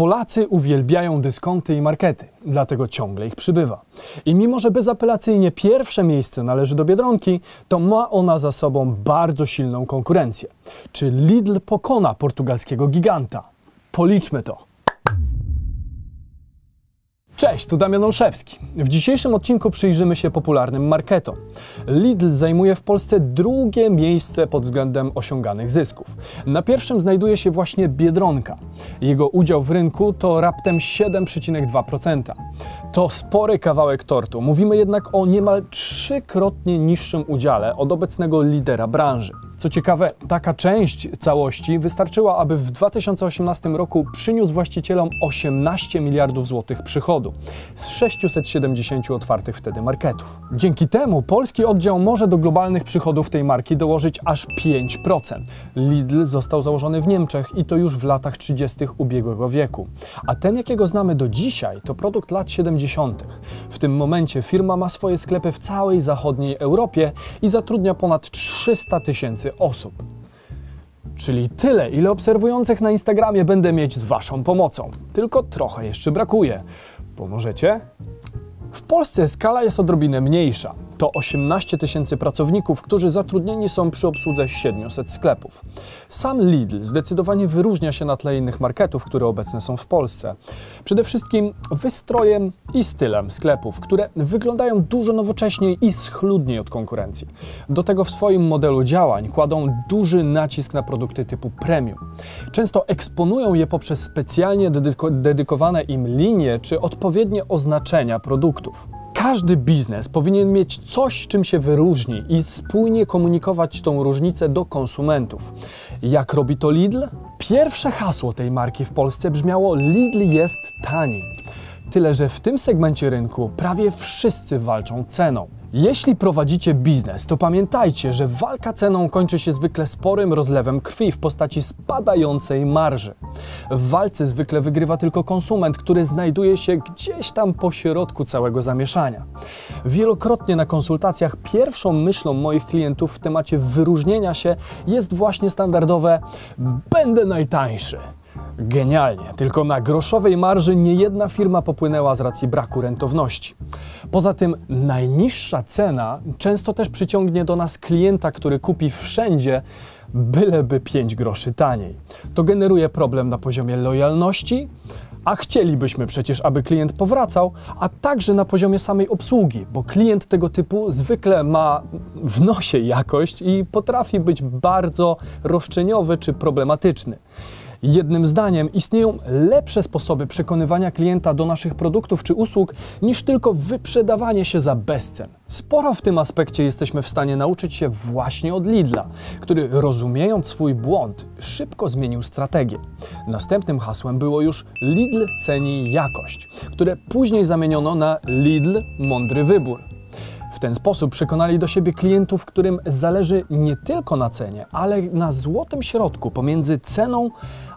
Polacy uwielbiają dyskonty i markety, dlatego ciągle ich przybywa. I mimo, że bezapelacyjnie pierwsze miejsce należy do Biedronki, to ma ona za sobą bardzo silną konkurencję. Czy Lidl pokona portugalskiego giganta? Policzmy to. Cześć, tu Damian Olszewski. W dzisiejszym odcinku przyjrzymy się popularnym marketom. Lidl zajmuje w Polsce drugie miejsce pod względem osiąganych zysków. Na pierwszym znajduje się właśnie Biedronka. Jego udział w rynku to raptem 7,2%. To spory kawałek tortu. Mówimy jednak o niemal trzykrotnie niższym udziale od obecnego lidera branży. Co ciekawe, taka część całości wystarczyła, aby w 2018 roku przyniósł właścicielom 18 miliardów złotych przychodu z 670 otwartych wtedy marketów. Dzięki temu polski oddział może do globalnych przychodów tej marki dołożyć aż 5%. Lidl został założony w Niemczech i to już w latach 30. ubiegłego wieku. A ten, jakiego znamy do dzisiaj, to produkt lat 70. W tym momencie firma ma swoje sklepy w całej zachodniej Europie i zatrudnia ponad 300 tysięcy osób. Czyli tyle, ile obserwujących na Instagramie będę mieć z Waszą pomocą. Tylko trochę jeszcze brakuje. Pomożecie? W Polsce skala jest odrobinę mniejsza to 18 tysięcy pracowników, którzy zatrudnieni są przy obsłudze 700 sklepów. Sam Lidl zdecydowanie wyróżnia się na tle innych marketów, które obecne są w Polsce. Przede wszystkim wystrojem i stylem sklepów, które wyglądają dużo nowocześniej i schludniej od konkurencji. Do tego w swoim modelu działań kładą duży nacisk na produkty typu premium. Często eksponują je poprzez specjalnie dedykowane im linie czy odpowiednie oznaczenia produktów. Każdy biznes powinien mieć coś, czym się wyróżni i spójnie komunikować tą różnicę do konsumentów. Jak robi to Lidl? Pierwsze hasło tej marki w Polsce brzmiało Lidl jest tani. Tyle, że w tym segmencie rynku prawie wszyscy walczą ceną. Jeśli prowadzicie biznes, to pamiętajcie, że walka ceną kończy się zwykle sporym rozlewem krwi w postaci spadającej marży. W walce zwykle wygrywa tylko konsument, który znajduje się gdzieś tam po środku całego zamieszania. Wielokrotnie na konsultacjach pierwszą myślą moich klientów w temacie wyróżnienia się jest właśnie standardowe: będę najtańszy. Genialnie, tylko na groszowej marży niejedna firma popłynęła z racji braku rentowności. Poza tym najniższa cena często też przyciągnie do nas klienta, który kupi wszędzie, byleby 5 groszy taniej. To generuje problem na poziomie lojalności, a chcielibyśmy przecież, aby klient powracał, a także na poziomie samej obsługi, bo klient tego typu zwykle ma w nosie jakość i potrafi być bardzo roszczeniowy czy problematyczny. Jednym zdaniem istnieją lepsze sposoby przekonywania klienta do naszych produktów czy usług niż tylko wyprzedawanie się za bezcen. Sporo w tym aspekcie jesteśmy w stanie nauczyć się właśnie od Lidla, który rozumiejąc swój błąd, szybko zmienił strategię. Następnym hasłem było już Lidl ceni jakość, które później zamieniono na Lidl mądry wybór. W ten sposób przekonali do siebie klientów, którym zależy nie tylko na cenie, ale na złotym środku pomiędzy ceną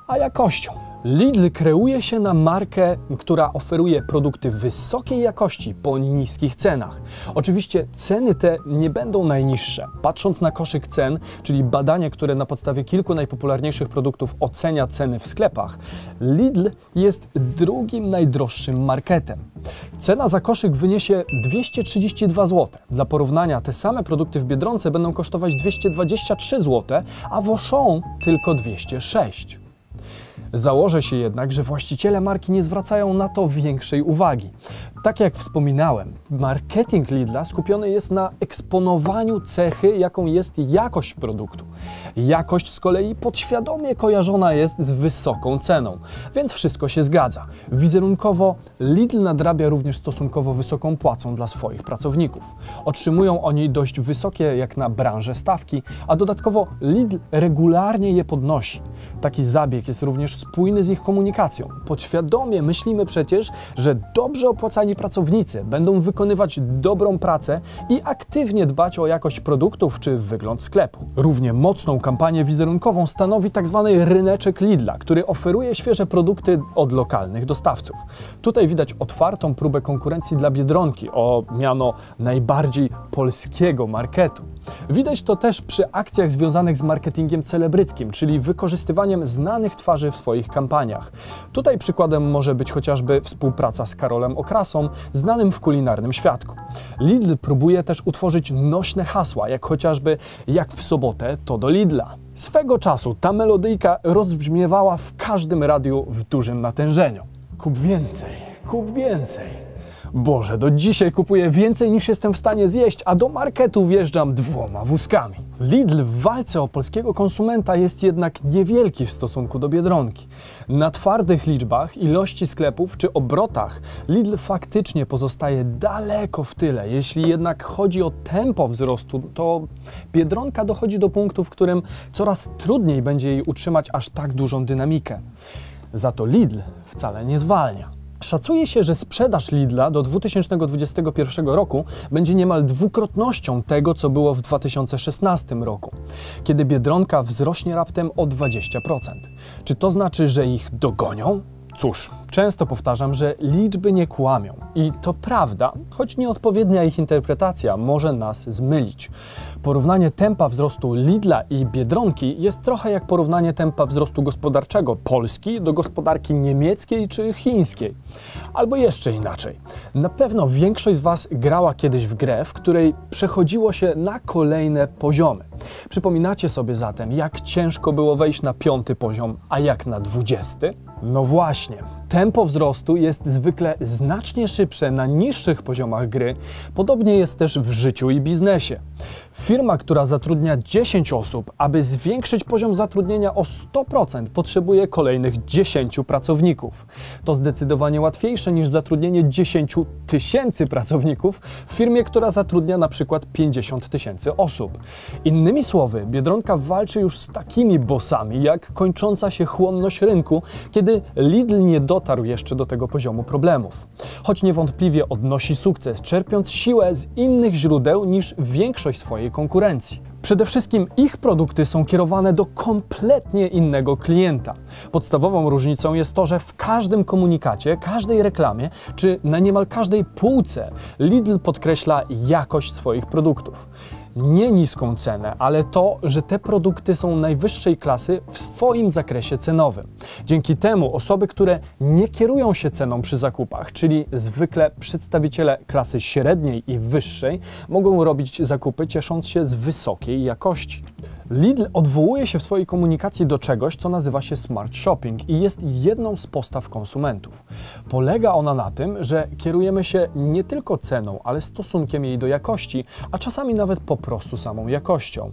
a jakością. Lidl kreuje się na markę, która oferuje produkty wysokiej jakości po niskich cenach. Oczywiście ceny te nie będą najniższe. Patrząc na koszyk cen, czyli badanie, które na podstawie kilku najpopularniejszych produktów ocenia ceny w sklepach, Lidl jest drugim najdroższym marketem. Cena za koszyk wyniesie 232 zł. Dla porównania te same produkty w Biedronce będą kosztować 223 zł, a w Auchan tylko 206. Założę się jednak, że właściciele marki nie zwracają na to większej uwagi. Tak jak wspominałem, marketing Lidla skupiony jest na eksponowaniu cechy, jaką jest jakość produktu. Jakość z kolei podświadomie kojarzona jest z wysoką ceną, więc wszystko się zgadza. Wizerunkowo Lidl nadrabia również stosunkowo wysoką płacą dla swoich pracowników. Otrzymują oni dość wysokie jak na branżę stawki, a dodatkowo Lidl regularnie je podnosi. Taki zabieg jest również spójny z ich komunikacją. Podświadomie myślimy przecież, że dobrze opłacani pracownicy będą wykonywać dobrą pracę i aktywnie dbać o jakość produktów czy wygląd sklepu. Równie mocną kampanię wizerunkową stanowi tzw. Tak ryneczek Lidla, który oferuje świeże produkty od lokalnych dostawców. Tutaj widać otwartą próbę konkurencji dla Biedronki o miano najbardziej polskiego marketu. Widać to też przy akcjach związanych z marketingiem celebryckim, czyli wykorzystywaniem znanych twarzy w swoich kampaniach. Tutaj przykładem może być chociażby współpraca z Karolem Okrasą, znanym w kulinarnym świadku. Lidl próbuje też utworzyć nośne hasła, jak chociażby jak w sobotę to do Lidla. Swego czasu ta melodyjka rozbrzmiewała w każdym radiu w dużym natężeniu. Kup więcej, kup więcej. Boże, do dzisiaj kupuję więcej niż jestem w stanie zjeść, a do marketu wjeżdżam dwoma wózkami. Lidl w walce o polskiego konsumenta jest jednak niewielki w stosunku do Biedronki. Na twardych liczbach, ilości sklepów czy obrotach Lidl faktycznie pozostaje daleko w tyle. Jeśli jednak chodzi o tempo wzrostu, to Biedronka dochodzi do punktu, w którym coraz trudniej będzie jej utrzymać aż tak dużą dynamikę. Za to Lidl wcale nie zwalnia. Szacuje się, że sprzedaż Lidla do 2021 roku będzie niemal dwukrotnością tego, co było w 2016 roku, kiedy Biedronka wzrośnie raptem o 20%. Czy to znaczy, że ich dogonią? Cóż, często powtarzam, że liczby nie kłamią. I to prawda, choć nieodpowiednia ich interpretacja może nas zmylić. Porównanie tempa wzrostu Lidla i Biedronki jest trochę jak porównanie tempa wzrostu gospodarczego Polski do gospodarki niemieckiej czy chińskiej. Albo jeszcze inaczej. Na pewno większość z Was grała kiedyś w grę, w której przechodziło się na kolejne poziomy. Przypominacie sobie zatem, jak ciężko było wejść na piąty poziom, a jak na dwudziesty? No właśnie, tempo wzrostu jest zwykle znacznie szybsze na niższych poziomach gry, podobnie jest też w życiu i biznesie. Firma, która zatrudnia 10 osób, aby zwiększyć poziom zatrudnienia o 100%, potrzebuje kolejnych 10 pracowników. To zdecydowanie łatwiejsze niż zatrudnienie 10 tysięcy pracowników w firmie, która zatrudnia na przykład 50 tysięcy osób. Innymi słowy, Biedronka walczy już z takimi bossami, jak kończąca się chłonność rynku, kiedy Lidl nie dotarł jeszcze do tego poziomu problemów. Choć niewątpliwie odnosi sukces, czerpiąc siłę z innych źródeł niż większość swojej konkurencji. Przede wszystkim ich produkty są kierowane do kompletnie innego klienta. Podstawową różnicą jest to, że w każdym komunikacie, każdej reklamie czy na niemal każdej półce Lidl podkreśla jakość swoich produktów nie niską cenę, ale to, że te produkty są najwyższej klasy w swoim zakresie cenowym. Dzięki temu osoby, które nie kierują się ceną przy zakupach, czyli zwykle przedstawiciele klasy średniej i wyższej, mogą robić zakupy ciesząc się z wysokiej jakości. Lidl odwołuje się w swojej komunikacji do czegoś, co nazywa się smart shopping i jest jedną z postaw konsumentów. Polega ona na tym, że kierujemy się nie tylko ceną, ale stosunkiem jej do jakości, a czasami nawet po prostu samą jakością.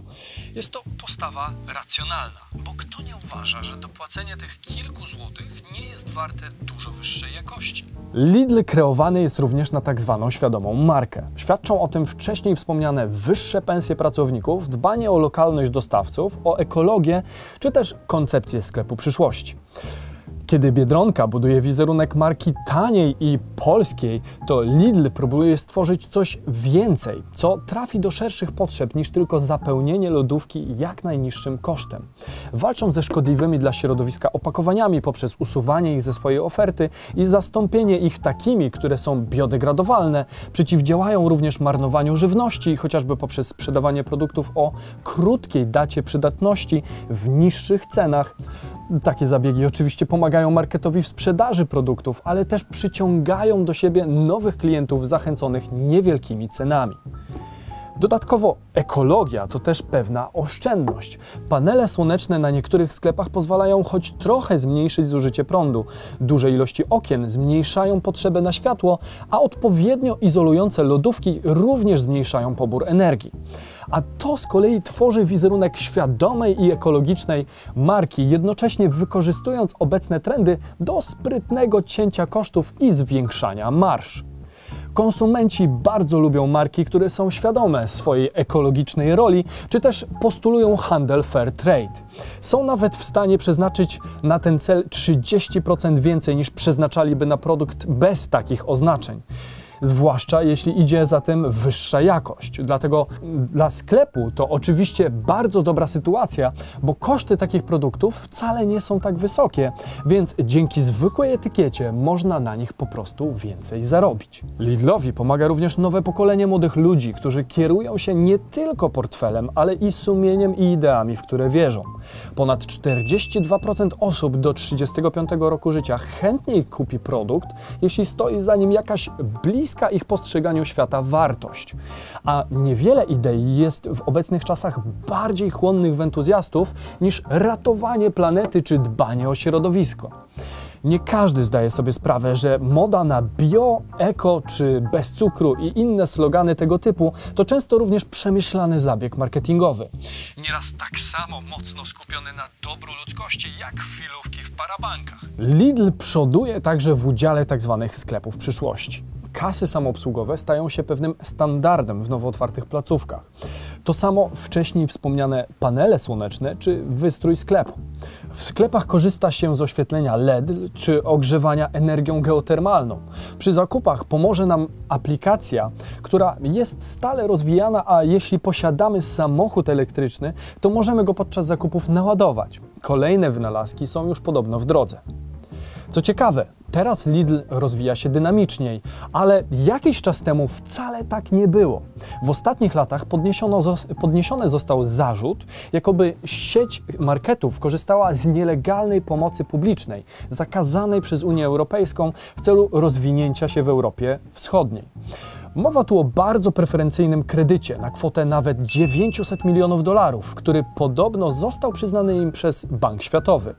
Jest to postawa racjonalna, bo kto nie uważa, że dopłacenie tych kilku złotych nie jest warte dużo wyższej jakości? Lidl kreowany jest również na tak zwaną świadomą markę. Świadczą o tym wcześniej wspomniane wyższe pensje pracowników, dbanie o lokalność dostawców, o ekologię czy też koncepcję sklepu przyszłości. Kiedy Biedronka buduje wizerunek marki taniej i polskiej, to Lidl próbuje stworzyć coś więcej, co trafi do szerszych potrzeb niż tylko zapełnienie lodówki jak najniższym kosztem. Walczą ze szkodliwymi dla środowiska opakowaniami poprzez usuwanie ich ze swojej oferty i zastąpienie ich takimi, które są biodegradowalne. Przeciwdziałają również marnowaniu żywności, chociażby poprzez sprzedawanie produktów o krótkiej dacie przydatności w niższych cenach. Takie zabiegi oczywiście pomagają marketowi w sprzedaży produktów, ale też przyciągają do siebie nowych klientów zachęconych niewielkimi cenami. Dodatkowo ekologia to też pewna oszczędność. Panele słoneczne na niektórych sklepach pozwalają choć trochę zmniejszyć zużycie prądu. Duże ilości okien zmniejszają potrzebę na światło, a odpowiednio izolujące lodówki również zmniejszają pobór energii. A to z kolei tworzy wizerunek świadomej i ekologicznej marki, jednocześnie wykorzystując obecne trendy do sprytnego cięcia kosztów i zwiększania marsz. Konsumenci bardzo lubią marki, które są świadome swojej ekologicznej roli, czy też postulują handel fair trade. Są nawet w stanie przeznaczyć na ten cel 30% więcej niż przeznaczaliby na produkt bez takich oznaczeń. Zwłaszcza jeśli idzie za tym wyższa jakość. Dlatego dla sklepu to oczywiście bardzo dobra sytuacja, bo koszty takich produktów wcale nie są tak wysokie, więc dzięki zwykłej etykiecie można na nich po prostu więcej zarobić. Lidlowi pomaga również nowe pokolenie młodych ludzi, którzy kierują się nie tylko portfelem, ale i sumieniem i ideami, w które wierzą. Ponad 42% osób do 35 roku życia chętniej kupi produkt, jeśli stoi za nim jakaś bliska ich postrzeganiu świata wartość. A niewiele idei jest w obecnych czasach bardziej chłonnych w entuzjastów niż ratowanie planety czy dbanie o środowisko. Nie każdy zdaje sobie sprawę, że moda na bio, eko czy bez cukru i inne slogany tego typu to często również przemyślany zabieg marketingowy. Nieraz tak samo mocno skupiony na dobru ludzkości jak chwilówki w parabankach. Lidl przoduje także w udziale tzw. sklepów przyszłości. Kasy samoobsługowe stają się pewnym standardem w nowo otwartych placówkach. To samo wcześniej wspomniane panele słoneczne czy wystrój sklepu. W sklepach korzysta się z oświetlenia LED czy ogrzewania energią geotermalną. Przy zakupach pomoże nam aplikacja, która jest stale rozwijana, a jeśli posiadamy samochód elektryczny, to możemy go podczas zakupów naładować. Kolejne wynalazki są już podobno w drodze. Co ciekawe, teraz Lidl rozwija się dynamiczniej, ale jakiś czas temu wcale tak nie było. W ostatnich latach podniesiony został zarzut, jakoby sieć marketów korzystała z nielegalnej pomocy publicznej, zakazanej przez Unię Europejską w celu rozwinięcia się w Europie Wschodniej. Mowa tu o bardzo preferencyjnym kredycie na kwotę nawet 900 milionów dolarów, który podobno został przyznany im przez Bank Światowy.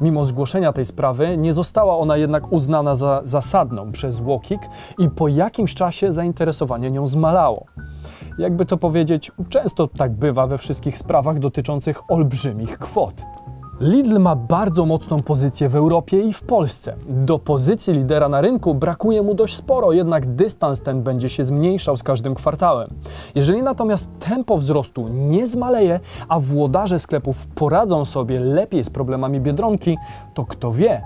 Mimo zgłoszenia tej sprawy nie została ona jednak uznana za zasadną przez Łokik i po jakimś czasie zainteresowanie nią zmalało. Jakby to powiedzieć, często tak bywa we wszystkich sprawach dotyczących olbrzymich kwot. Lidl ma bardzo mocną pozycję w Europie i w Polsce. Do pozycji lidera na rynku brakuje mu dość sporo, jednak dystans ten będzie się zmniejszał z każdym kwartałem. Jeżeli natomiast tempo wzrostu nie zmaleje, a włodarze sklepów poradzą sobie lepiej z problemami biedronki, to kto wie,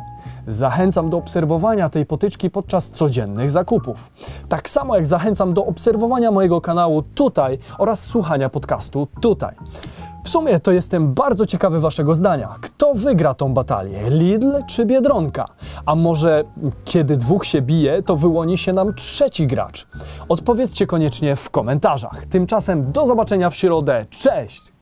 Zachęcam do obserwowania tej potyczki podczas codziennych zakupów. Tak samo jak zachęcam do obserwowania mojego kanału tutaj oraz słuchania podcastu tutaj. W sumie to jestem bardzo ciekawy Waszego zdania. Kto wygra tą batalię? Lidl czy Biedronka? A może kiedy dwóch się bije, to wyłoni się nam trzeci gracz? Odpowiedzcie koniecznie w komentarzach. Tymczasem do zobaczenia w środę. Cześć!